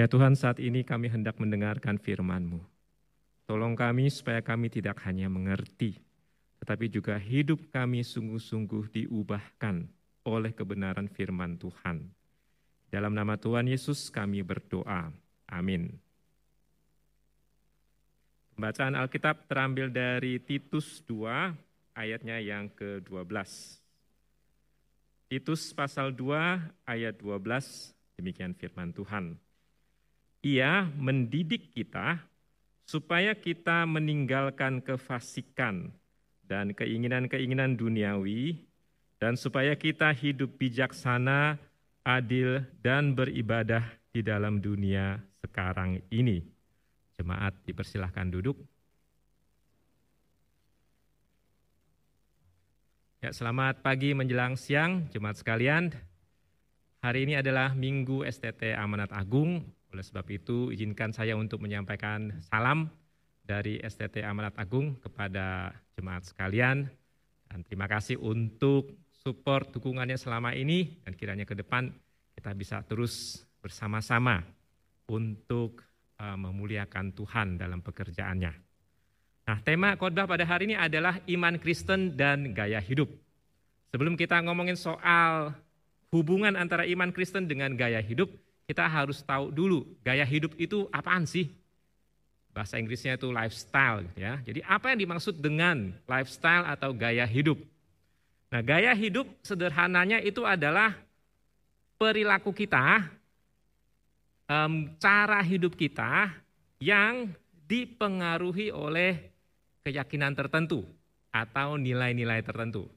Ya Tuhan, saat ini kami hendak mendengarkan firman-Mu. Tolong kami supaya kami tidak hanya mengerti, tetapi juga hidup kami sungguh-sungguh diubahkan oleh kebenaran firman Tuhan. Dalam nama Tuhan Yesus kami berdoa. Amin. Bacaan Alkitab terambil dari Titus 2 ayatnya yang ke-12. Titus pasal 2 ayat 12 demikian firman Tuhan. Ia mendidik kita supaya kita meninggalkan kefasikan dan keinginan-keinginan duniawi dan supaya kita hidup bijaksana, adil dan beribadah di dalam dunia sekarang ini Jemaat dipersilahkan duduk. Ya, selamat pagi menjelang siang, jemaat sekalian. Hari ini adalah Minggu STT Amanat Agung. Oleh sebab itu, izinkan saya untuk menyampaikan salam dari STT Amanat Agung kepada jemaat sekalian. Dan terima kasih untuk support dukungannya selama ini dan kiranya ke depan kita bisa terus bersama-sama untuk Uh, memuliakan Tuhan dalam pekerjaannya. Nah, tema khotbah pada hari ini adalah iman Kristen dan gaya hidup. Sebelum kita ngomongin soal hubungan antara iman Kristen dengan gaya hidup, kita harus tahu dulu gaya hidup itu apaan sih? Bahasa Inggrisnya itu lifestyle ya. Jadi apa yang dimaksud dengan lifestyle atau gaya hidup? Nah, gaya hidup sederhananya itu adalah perilaku kita cara hidup kita yang dipengaruhi oleh keyakinan tertentu atau nilai-nilai tertentu.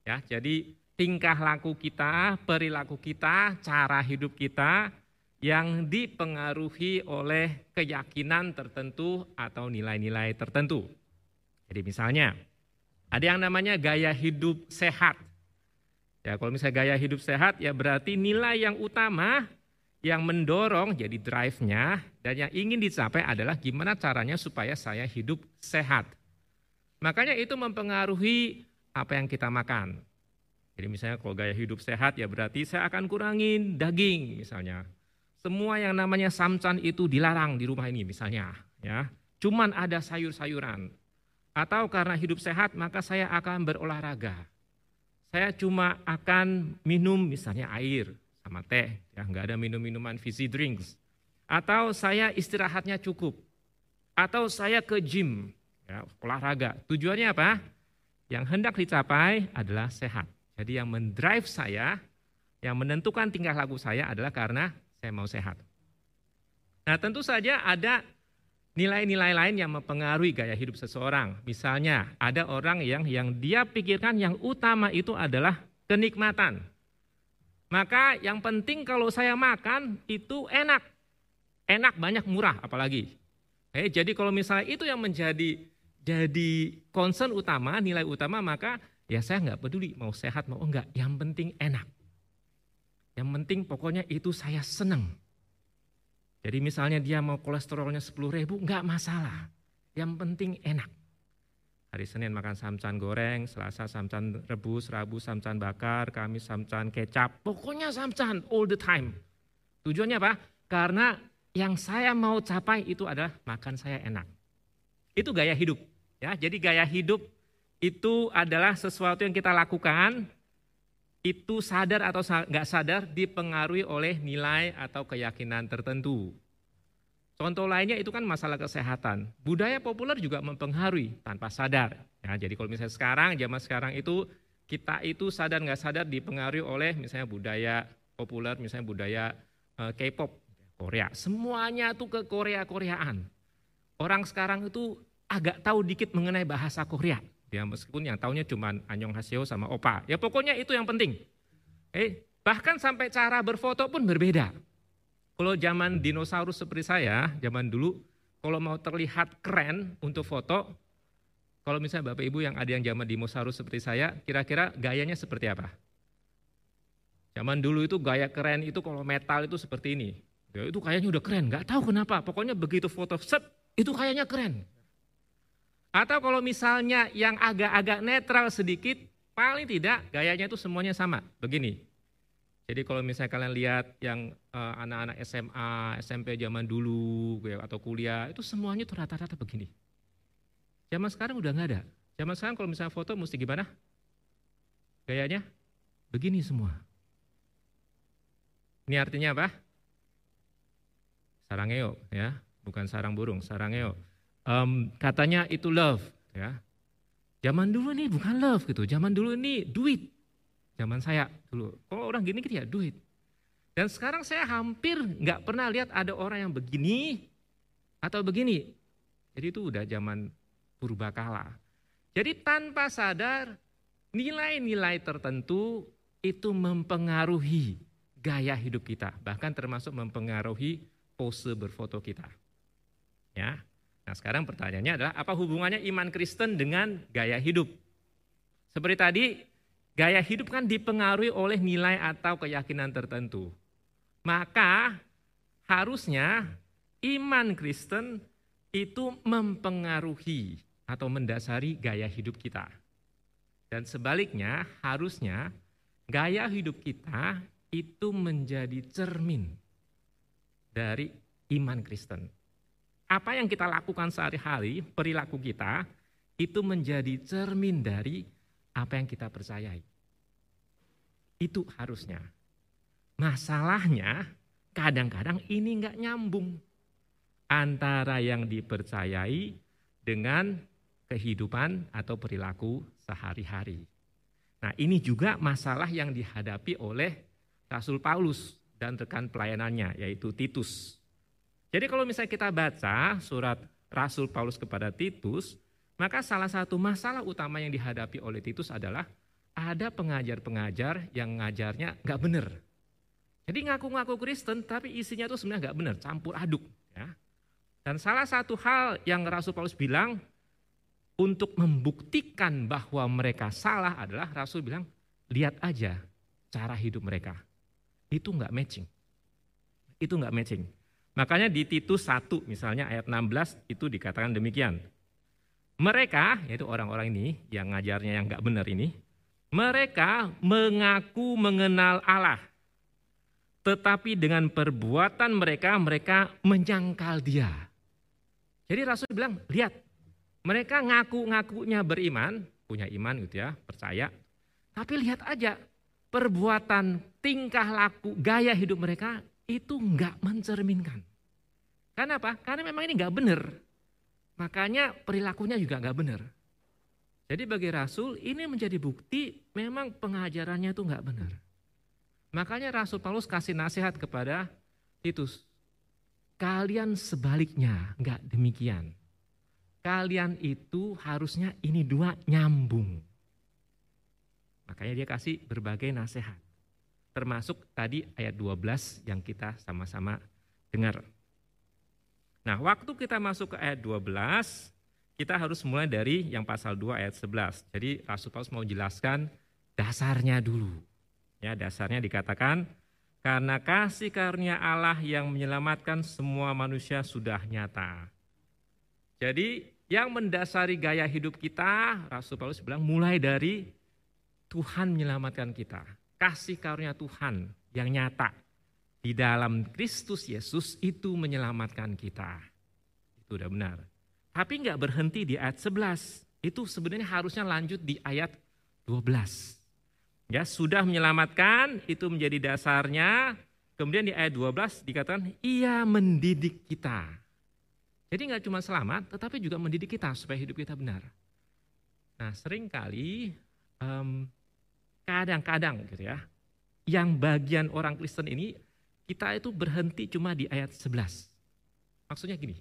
Ya, jadi tingkah laku kita, perilaku kita, cara hidup kita yang dipengaruhi oleh keyakinan tertentu atau nilai-nilai tertentu. Jadi misalnya, ada yang namanya gaya hidup sehat. Ya, kalau misalnya gaya hidup sehat ya berarti nilai yang utama yang mendorong jadi drive-nya dan yang ingin dicapai adalah gimana caranya supaya saya hidup sehat. Makanya itu mempengaruhi apa yang kita makan. Jadi misalnya kalau gaya hidup sehat ya berarti saya akan kurangin daging misalnya. Semua yang namanya samcan itu dilarang di rumah ini misalnya ya. Cuman ada sayur-sayuran. Atau karena hidup sehat maka saya akan berolahraga. Saya cuma akan minum misalnya air sama teh, ya nggak ada minum-minuman fizzy drinks. Atau saya istirahatnya cukup. Atau saya ke gym, ya, olahraga. Tujuannya apa? Yang hendak dicapai adalah sehat. Jadi yang mendrive saya, yang menentukan tingkah laku saya adalah karena saya mau sehat. Nah tentu saja ada nilai-nilai lain yang mempengaruhi gaya hidup seseorang. Misalnya ada orang yang yang dia pikirkan yang utama itu adalah kenikmatan. Maka yang penting kalau saya makan itu enak. Enak banyak murah apalagi. Eh, jadi kalau misalnya itu yang menjadi jadi concern utama, nilai utama maka ya saya nggak peduli mau sehat mau enggak. Yang penting enak. Yang penting pokoknya itu saya seneng. Jadi misalnya dia mau kolesterolnya 10 ribu, enggak masalah. Yang penting enak. Hari Senin makan samcan goreng, Selasa samcan rebus, Rabu samcan bakar, Kamis samcan kecap. Pokoknya samcan all the time. Tujuannya apa? Karena yang saya mau capai itu adalah makan saya enak. Itu gaya hidup. Ya, jadi gaya hidup itu adalah sesuatu yang kita lakukan itu sadar atau nggak sadar dipengaruhi oleh nilai atau keyakinan tertentu. Contoh lainnya itu kan masalah kesehatan. Budaya populer juga mempengaruhi tanpa sadar. Ya, jadi kalau misalnya sekarang, zaman sekarang itu kita itu sadar nggak sadar dipengaruhi oleh misalnya budaya populer, misalnya budaya uh, K-pop, Korea. Semuanya tuh ke Korea-Koreaan. Orang sekarang itu agak tahu dikit mengenai bahasa Korea. Ya, meskipun yang tahunya cuma Anyong Haseo sama Opa. Ya pokoknya itu yang penting. Eh, bahkan sampai cara berfoto pun berbeda. Kalau zaman dinosaurus seperti saya, zaman dulu, kalau mau terlihat keren untuk foto, kalau misalnya Bapak Ibu yang ada yang zaman dinosaurus seperti saya, kira-kira gayanya seperti apa? Zaman dulu itu gaya keren itu kalau metal itu seperti ini. Ya, itu kayaknya udah keren, nggak tahu kenapa. Pokoknya begitu foto set, itu kayaknya keren. Atau kalau misalnya yang agak-agak netral sedikit, paling tidak gayanya itu semuanya sama. Begini, Jadi kalau misalnya kalian lihat yang uh, anak-anak SMA, SMP zaman dulu gitu, atau kuliah, itu semuanya tuh rata-rata begini. Zaman sekarang udah nggak ada. Zaman sekarang kalau misalnya foto mesti gimana? Gayanya begini semua. Ini artinya apa? Sarangeo ya, bukan sarang burung, sarangeo. Um, katanya itu love ya. Zaman dulu nih bukan love gitu, zaman dulu ini duit. Zaman saya dulu, kalau orang gini gitu ya duit. Dan sekarang saya hampir nggak pernah lihat ada orang yang begini atau begini. Jadi itu udah zaman purbakala. Jadi tanpa sadar nilai-nilai tertentu itu mempengaruhi gaya hidup kita, bahkan termasuk mempengaruhi pose berfoto kita. Ya. Nah, sekarang pertanyaannya adalah apa hubungannya iman Kristen dengan gaya hidup? Seperti tadi, Gaya hidup kan dipengaruhi oleh nilai atau keyakinan tertentu. Maka harusnya iman Kristen itu mempengaruhi atau mendasari gaya hidup kita. Dan sebaliknya harusnya gaya hidup kita itu menjadi cermin dari iman Kristen. Apa yang kita lakukan sehari-hari, perilaku kita, itu menjadi cermin dari apa yang kita percayai. Itu harusnya. Masalahnya kadang-kadang ini nggak nyambung antara yang dipercayai dengan kehidupan atau perilaku sehari-hari. Nah ini juga masalah yang dihadapi oleh Rasul Paulus dan rekan pelayanannya yaitu Titus. Jadi kalau misalnya kita baca surat Rasul Paulus kepada Titus, maka salah satu masalah utama yang dihadapi oleh Titus adalah ada pengajar-pengajar yang ngajarnya nggak benar. Jadi ngaku-ngaku Kristen tapi isinya itu sebenarnya nggak benar, campur aduk. Ya. Dan salah satu hal yang Rasul Paulus bilang untuk membuktikan bahwa mereka salah adalah Rasul bilang lihat aja cara hidup mereka. Itu nggak matching. Itu nggak matching. Makanya di Titus 1 misalnya ayat 16 itu dikatakan demikian. Mereka, yaitu orang-orang ini yang ngajarnya yang nggak benar ini, mereka mengaku mengenal Allah. Tetapi dengan perbuatan mereka, mereka menyangkal dia. Jadi Rasul bilang, lihat, mereka ngaku-ngakunya beriman, punya iman gitu ya, percaya. Tapi lihat aja, perbuatan, tingkah laku, gaya hidup mereka itu nggak mencerminkan. Karena apa? Karena memang ini nggak benar. Makanya perilakunya juga nggak benar. Jadi bagi Rasul ini menjadi bukti memang pengajarannya itu nggak benar. Makanya Rasul Paulus kasih nasihat kepada Titus. Kalian sebaliknya nggak demikian. Kalian itu harusnya ini dua nyambung. Makanya dia kasih berbagai nasihat. Termasuk tadi ayat 12 yang kita sama-sama dengar. Nah, waktu kita masuk ke ayat 12, kita harus mulai dari yang pasal 2 ayat 11. Jadi Rasul Paulus mau jelaskan dasarnya dulu. Ya, dasarnya dikatakan karena kasih karunia Allah yang menyelamatkan semua manusia sudah nyata. Jadi yang mendasari gaya hidup kita, Rasul Paulus bilang mulai dari Tuhan menyelamatkan kita. Kasih karunia Tuhan yang nyata di dalam Kristus Yesus itu menyelamatkan kita. Itu udah benar. Tapi nggak berhenti di ayat 11. Itu sebenarnya harusnya lanjut di ayat 12. Ya, sudah menyelamatkan itu menjadi dasarnya. Kemudian di ayat 12 dikatakan ia mendidik kita. Jadi nggak cuma selamat, tetapi juga mendidik kita supaya hidup kita benar. Nah, sering kali kadang-kadang gitu ya, yang bagian orang Kristen ini kita itu berhenti cuma di ayat 11. Maksudnya gini,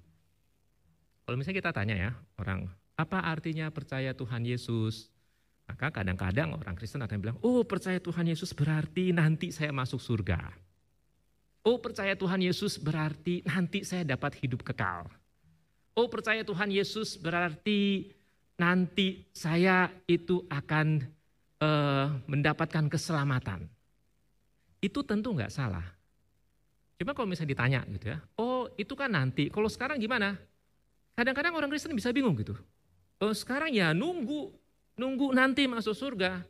kalau misalnya kita tanya ya orang, apa artinya percaya Tuhan Yesus? Maka kadang-kadang orang Kristen akan bilang, oh percaya Tuhan Yesus berarti nanti saya masuk surga. Oh percaya Tuhan Yesus berarti nanti saya dapat hidup kekal. Oh percaya Tuhan Yesus berarti nanti saya itu akan uh, mendapatkan keselamatan. Itu tentu nggak salah. Cuma kalau misalnya ditanya gitu ya, oh itu kan nanti, kalau sekarang gimana? Kadang-kadang orang Kristen bisa bingung gitu. Oh sekarang ya nunggu, nunggu nanti masuk surga.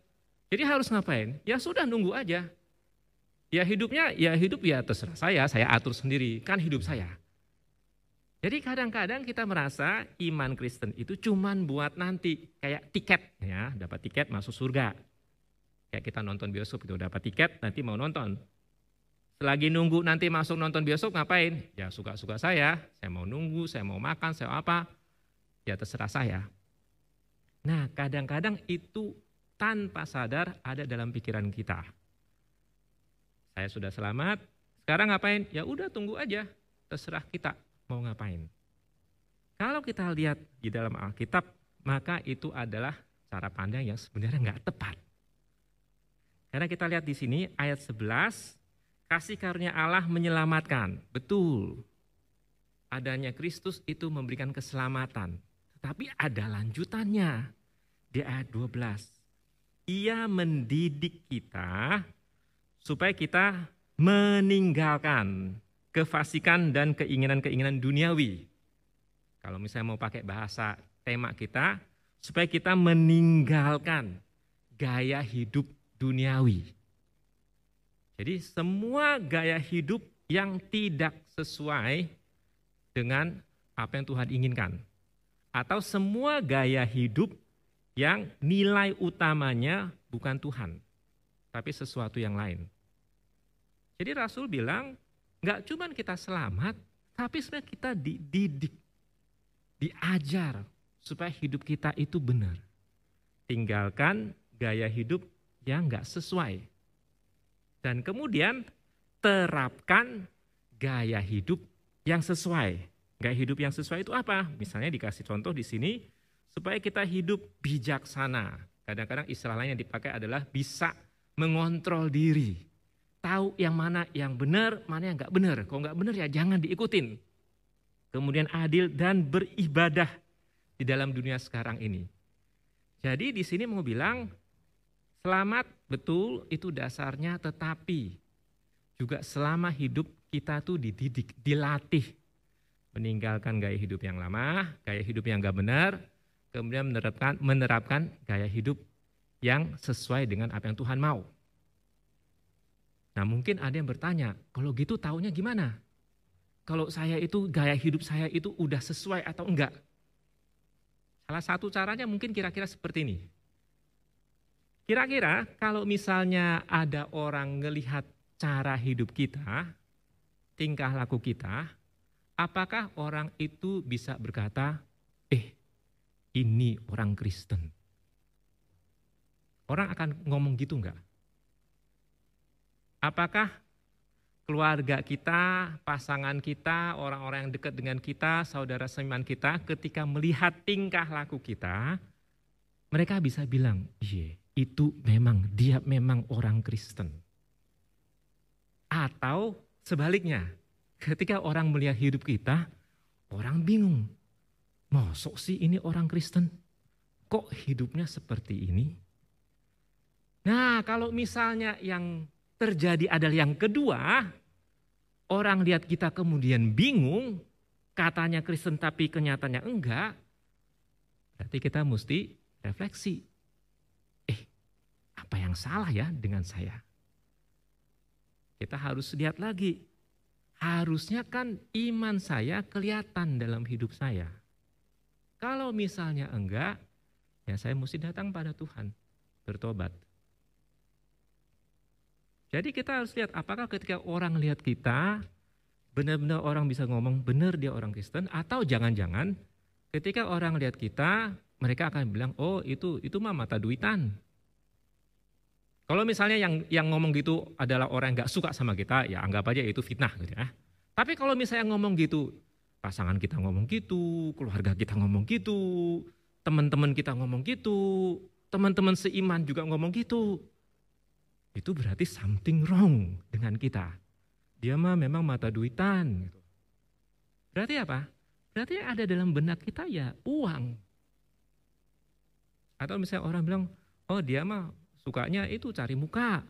Jadi harus ngapain? Ya sudah nunggu aja. Ya hidupnya, ya hidup ya terserah saya, saya atur sendiri, kan hidup saya. Jadi kadang-kadang kita merasa iman Kristen itu cuman buat nanti kayak tiket ya, dapat tiket masuk surga. Kayak kita nonton bioskop itu dapat tiket nanti mau nonton. Selagi nunggu nanti masuk nonton bioskop ngapain? Ya suka-suka saya, saya mau nunggu, saya mau makan, saya mau apa, ya terserah saya. Nah kadang-kadang itu tanpa sadar ada dalam pikiran kita. Saya sudah selamat, sekarang ngapain? Ya udah tunggu aja, terserah kita mau ngapain. Kalau kita lihat di dalam Alkitab, maka itu adalah cara pandang yang sebenarnya nggak tepat. Karena kita lihat di sini ayat 11, kasih karunia Allah menyelamatkan. Betul. Adanya Kristus itu memberikan keselamatan. Tetapi ada lanjutannya. Di ayat 12. Ia mendidik kita supaya kita meninggalkan kefasikan dan keinginan-keinginan duniawi. Kalau misalnya mau pakai bahasa tema kita, supaya kita meninggalkan gaya hidup duniawi. Jadi semua gaya hidup yang tidak sesuai dengan apa yang Tuhan inginkan. Atau semua gaya hidup yang nilai utamanya bukan Tuhan, tapi sesuatu yang lain. Jadi Rasul bilang, Nggak cuma kita selamat, tapi sebenarnya kita dididik, diajar supaya hidup kita itu benar. Tinggalkan gaya hidup yang nggak sesuai. Dan kemudian terapkan gaya hidup yang sesuai. Gaya hidup yang sesuai itu apa? Misalnya dikasih contoh di sini, supaya kita hidup bijaksana. Kadang-kadang istilah lain yang dipakai adalah bisa mengontrol diri tahu yang mana yang benar, mana yang nggak benar. Kalau nggak benar ya jangan diikutin. Kemudian adil dan beribadah di dalam dunia sekarang ini. Jadi di sini mau bilang selamat betul itu dasarnya tetapi juga selama hidup kita tuh dididik, dilatih meninggalkan gaya hidup yang lama, gaya hidup yang nggak benar, kemudian menerapkan menerapkan gaya hidup yang sesuai dengan apa yang Tuhan mau. Nah mungkin ada yang bertanya, kalau gitu taunya gimana? Kalau saya itu gaya hidup saya itu udah sesuai atau enggak? Salah satu caranya mungkin kira-kira seperti ini. Kira-kira kalau misalnya ada orang ngelihat cara hidup kita, tingkah laku kita, apakah orang itu bisa berkata, eh ini orang Kristen? Orang akan ngomong gitu enggak? Apakah keluarga kita, pasangan kita, orang-orang yang dekat dengan kita, saudara seiman kita, ketika melihat tingkah laku kita, mereka bisa bilang, iya itu memang, dia memang orang Kristen. Atau sebaliknya, ketika orang melihat hidup kita, orang bingung. Mosok sih ini orang Kristen? Kok hidupnya seperti ini? Nah kalau misalnya yang terjadi adalah yang kedua, orang lihat kita kemudian bingung, katanya Kristen tapi kenyataannya enggak, berarti kita mesti refleksi. Eh, apa yang salah ya dengan saya? Kita harus lihat lagi. Harusnya kan iman saya kelihatan dalam hidup saya. Kalau misalnya enggak, ya saya mesti datang pada Tuhan, bertobat. Jadi kita harus lihat apakah ketika orang lihat kita, benar-benar orang bisa ngomong benar dia orang Kristen atau jangan-jangan ketika orang lihat kita, mereka akan bilang, "Oh, itu itu mah mata duitan." Kalau misalnya yang yang ngomong gitu adalah orang yang nggak suka sama kita, ya anggap aja itu fitnah gitu ya. Tapi kalau misalnya ngomong gitu, pasangan kita ngomong gitu, keluarga kita ngomong gitu, teman-teman kita ngomong gitu, teman-teman seiman juga ngomong gitu, itu berarti something wrong dengan kita. Dia mah memang mata duitan. Gitu. Berarti apa? Berarti yang ada dalam benak kita ya uang. Atau misalnya orang bilang, oh dia mah sukanya itu cari muka.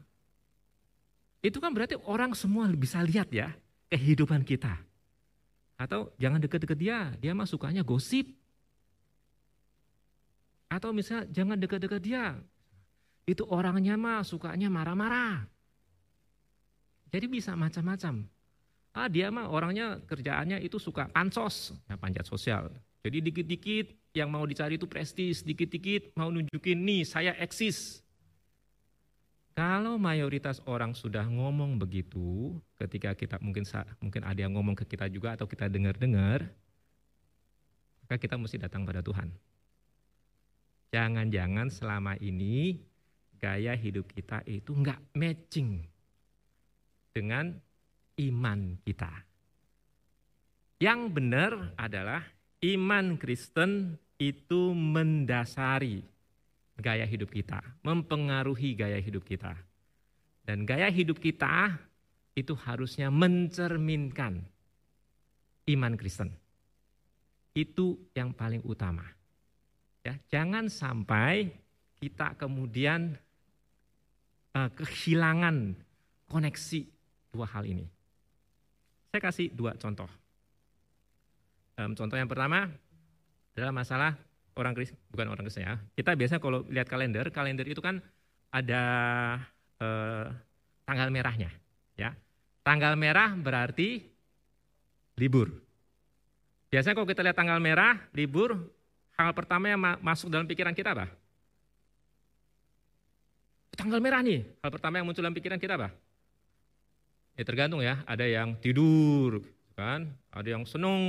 Itu kan berarti orang semua bisa lihat ya kehidupan kita. Atau jangan deket-deket dia, dia mah sukanya gosip. Atau misalnya jangan deket-deket dia, itu orangnya mah sukanya marah-marah. Jadi bisa macam-macam. Ah dia mah orangnya kerjaannya itu suka pansos, ya panjat sosial. Jadi dikit-dikit yang mau dicari itu prestis, dikit-dikit mau nunjukin nih saya eksis. Kalau mayoritas orang sudah ngomong begitu, ketika kita mungkin mungkin ada yang ngomong ke kita juga atau kita dengar-dengar, maka kita mesti datang pada Tuhan. Jangan-jangan selama ini gaya hidup kita itu enggak matching dengan iman kita. Yang benar adalah iman Kristen itu mendasari gaya hidup kita, mempengaruhi gaya hidup kita. Dan gaya hidup kita itu harusnya mencerminkan iman Kristen. Itu yang paling utama. Ya, jangan sampai kita kemudian uh, kehilangan koneksi dua hal ini. Saya kasih dua contoh. Um, contoh yang pertama adalah masalah orang Kristen, bukan orang Kristen ya. Kita biasanya kalau lihat kalender, kalender itu kan ada uh, tanggal merahnya, ya. Tanggal merah berarti libur. Biasanya kalau kita lihat tanggal merah, libur, hal pertama yang masuk dalam pikiran kita apa? Tanggal merah nih, hal pertama yang muncul dalam pikiran kita apa? Ya tergantung ya, ada yang tidur, kan? Ada yang seneng.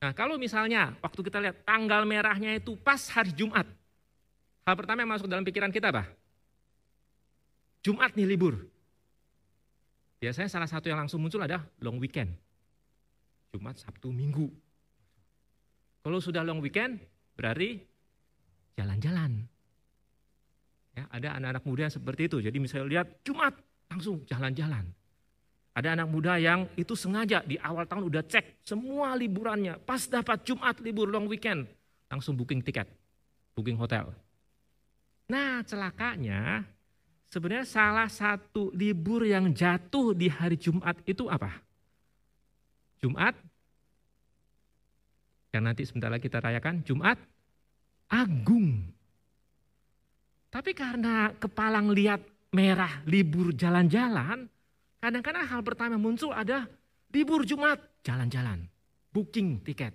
Nah kalau misalnya waktu kita lihat tanggal merahnya itu pas hari Jumat, hal pertama yang masuk dalam pikiran kita apa? Jumat nih libur. Biasanya salah satu yang langsung muncul ada long weekend. Jumat, Sabtu, Minggu. Kalau sudah long weekend, berarti jalan-jalan. Ya, ada anak-anak muda yang seperti itu. Jadi misalnya lihat Jumat, langsung jalan-jalan. Ada anak muda yang itu sengaja di awal tahun udah cek semua liburannya. Pas dapat Jumat libur long weekend, langsung booking tiket, booking hotel. Nah celakanya sebenarnya salah satu libur yang jatuh di hari Jumat itu apa? Jumat yang nanti sebentar lagi kita rayakan, Jumat Agung. Tapi karena kepalang lihat merah libur jalan-jalan, kadang-kadang hal pertama muncul ada libur Jumat, jalan-jalan, booking tiket.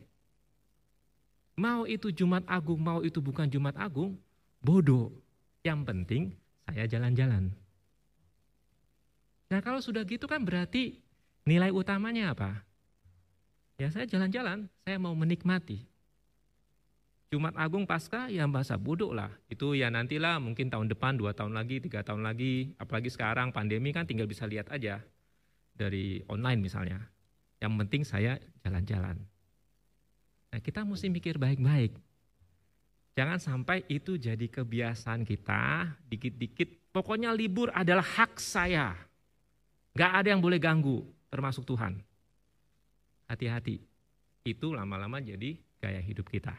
Mau itu Jumat Agung, mau itu bukan Jumat Agung, bodoh. Yang penting saya jalan-jalan. Nah kalau sudah gitu kan berarti nilai utamanya apa? Ya saya jalan-jalan, saya mau menikmati. Jumat Agung Pasca ya bahasa bodoh lah. Itu ya nantilah mungkin tahun depan, dua tahun lagi, tiga tahun lagi. Apalagi sekarang pandemi kan tinggal bisa lihat aja dari online misalnya. Yang penting saya jalan-jalan. Nah kita mesti mikir baik-baik. Jangan sampai itu jadi kebiasaan kita, dikit-dikit. Pokoknya libur adalah hak saya. Gak ada yang boleh ganggu, termasuk Tuhan. Hati-hati. Itu lama-lama jadi gaya hidup kita.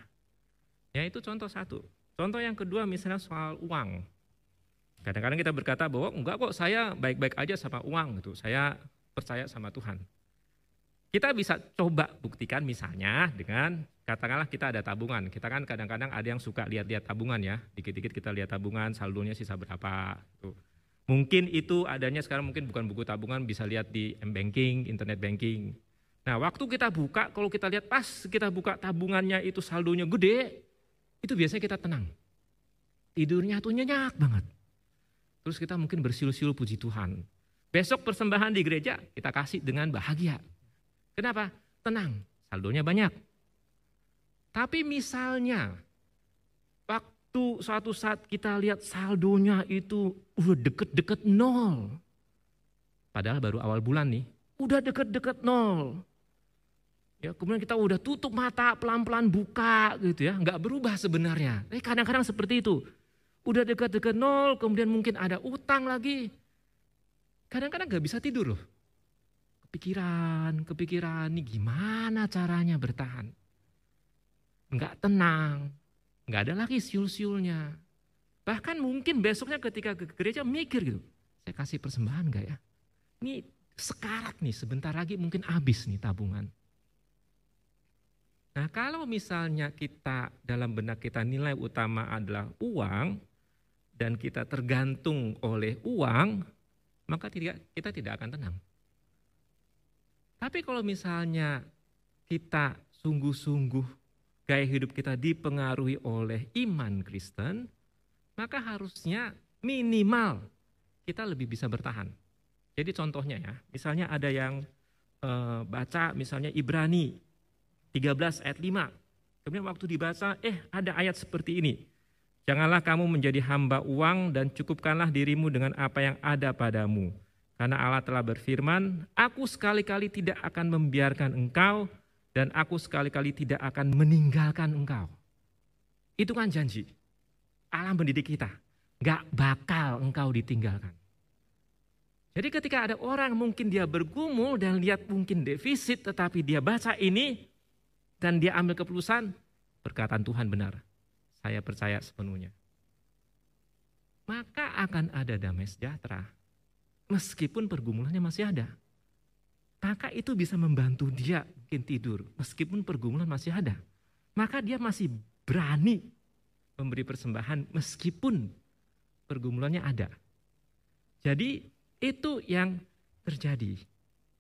Ya itu contoh satu. Contoh yang kedua misalnya soal uang. Kadang-kadang kita berkata bahwa enggak kok saya baik-baik aja sama uang gitu. Saya percaya sama Tuhan. Kita bisa coba buktikan misalnya dengan katakanlah kita ada tabungan. Kita kan kadang-kadang ada yang suka lihat-lihat tabungan ya. Dikit-dikit kita lihat tabungan, saldonya sisa berapa. Gitu. Mungkin itu adanya sekarang mungkin bukan buku tabungan, bisa lihat di m-banking, internet banking. Nah waktu kita buka, kalau kita lihat pas kita buka tabungannya itu saldonya gede, itu biasanya kita tenang. Tidurnya tuh nyenyak banget. Terus kita mungkin bersiul-siul puji Tuhan. Besok persembahan di gereja kita kasih dengan bahagia. Kenapa? Tenang, saldonya banyak. Tapi misalnya waktu suatu saat kita lihat saldonya itu udah deket-deket nol. Padahal baru awal bulan nih, udah deket-deket nol. Ya, kemudian kita udah tutup mata, pelan-pelan buka gitu ya, nggak berubah sebenarnya. Tapi kadang-kadang seperti itu. Udah dekat-dekat nol, kemudian mungkin ada utang lagi. Kadang-kadang nggak bisa tidur loh. Kepikiran, kepikiran, ini gimana caranya bertahan. Nggak tenang, nggak ada lagi siul-siulnya. Bahkan mungkin besoknya ketika ke gereja mikir gitu, saya kasih persembahan gak ya? Ini sekarat nih, sebentar lagi mungkin habis nih tabungan. Nah kalau misalnya kita dalam benak kita nilai utama adalah uang dan kita tergantung oleh uang, maka tidak, kita tidak akan tenang. Tapi kalau misalnya kita sungguh-sungguh gaya hidup kita dipengaruhi oleh iman Kristen, maka harusnya minimal kita lebih bisa bertahan. Jadi contohnya ya, misalnya ada yang e, baca misalnya Ibrani 13 ayat 5. Kemudian waktu dibaca, eh ada ayat seperti ini. Janganlah kamu menjadi hamba uang dan cukupkanlah dirimu dengan apa yang ada padamu. Karena Allah telah berfirman, aku sekali-kali tidak akan membiarkan engkau dan aku sekali-kali tidak akan meninggalkan engkau. Itu kan janji. Allah mendidik kita. Gak bakal engkau ditinggalkan. Jadi ketika ada orang mungkin dia bergumul dan lihat mungkin defisit tetapi dia baca ini dan dia ambil keputusan, perkataan Tuhan benar. Saya percaya sepenuhnya. Maka akan ada damai sejahtera. Meskipun pergumulannya masih ada. Maka itu bisa membantu dia mungkin tidur meskipun pergumulan masih ada. Maka dia masih berani memberi persembahan meskipun pergumulannya ada. Jadi itu yang terjadi.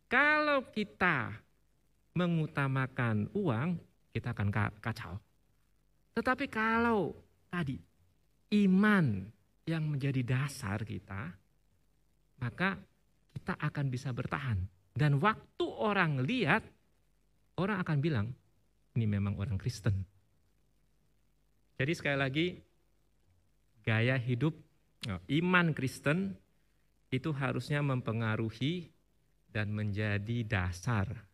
Kalau kita mengutamakan uang, kita akan kacau. Tetapi kalau tadi iman yang menjadi dasar kita, maka kita akan bisa bertahan. Dan waktu orang lihat, orang akan bilang, ini memang orang Kristen. Jadi sekali lagi, gaya hidup, oh, iman Kristen itu harusnya mempengaruhi dan menjadi dasar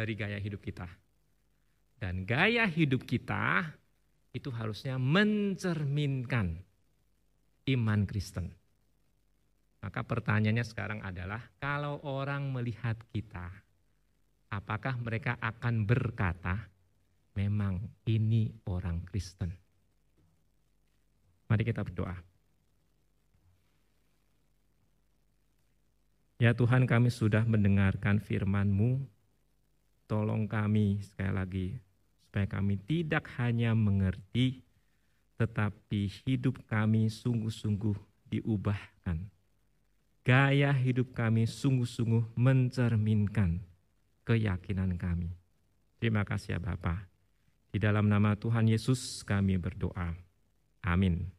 dari gaya hidup kita. Dan gaya hidup kita itu harusnya mencerminkan iman Kristen. Maka pertanyaannya sekarang adalah kalau orang melihat kita, apakah mereka akan berkata, memang ini orang Kristen. Mari kita berdoa. Ya Tuhan kami sudah mendengarkan firman-Mu, tolong kami sekali lagi supaya kami tidak hanya mengerti, tetapi hidup kami sungguh-sungguh diubahkan. Gaya hidup kami sungguh-sungguh mencerminkan keyakinan kami. Terima kasih ya Bapak. Di dalam nama Tuhan Yesus kami berdoa. Amin.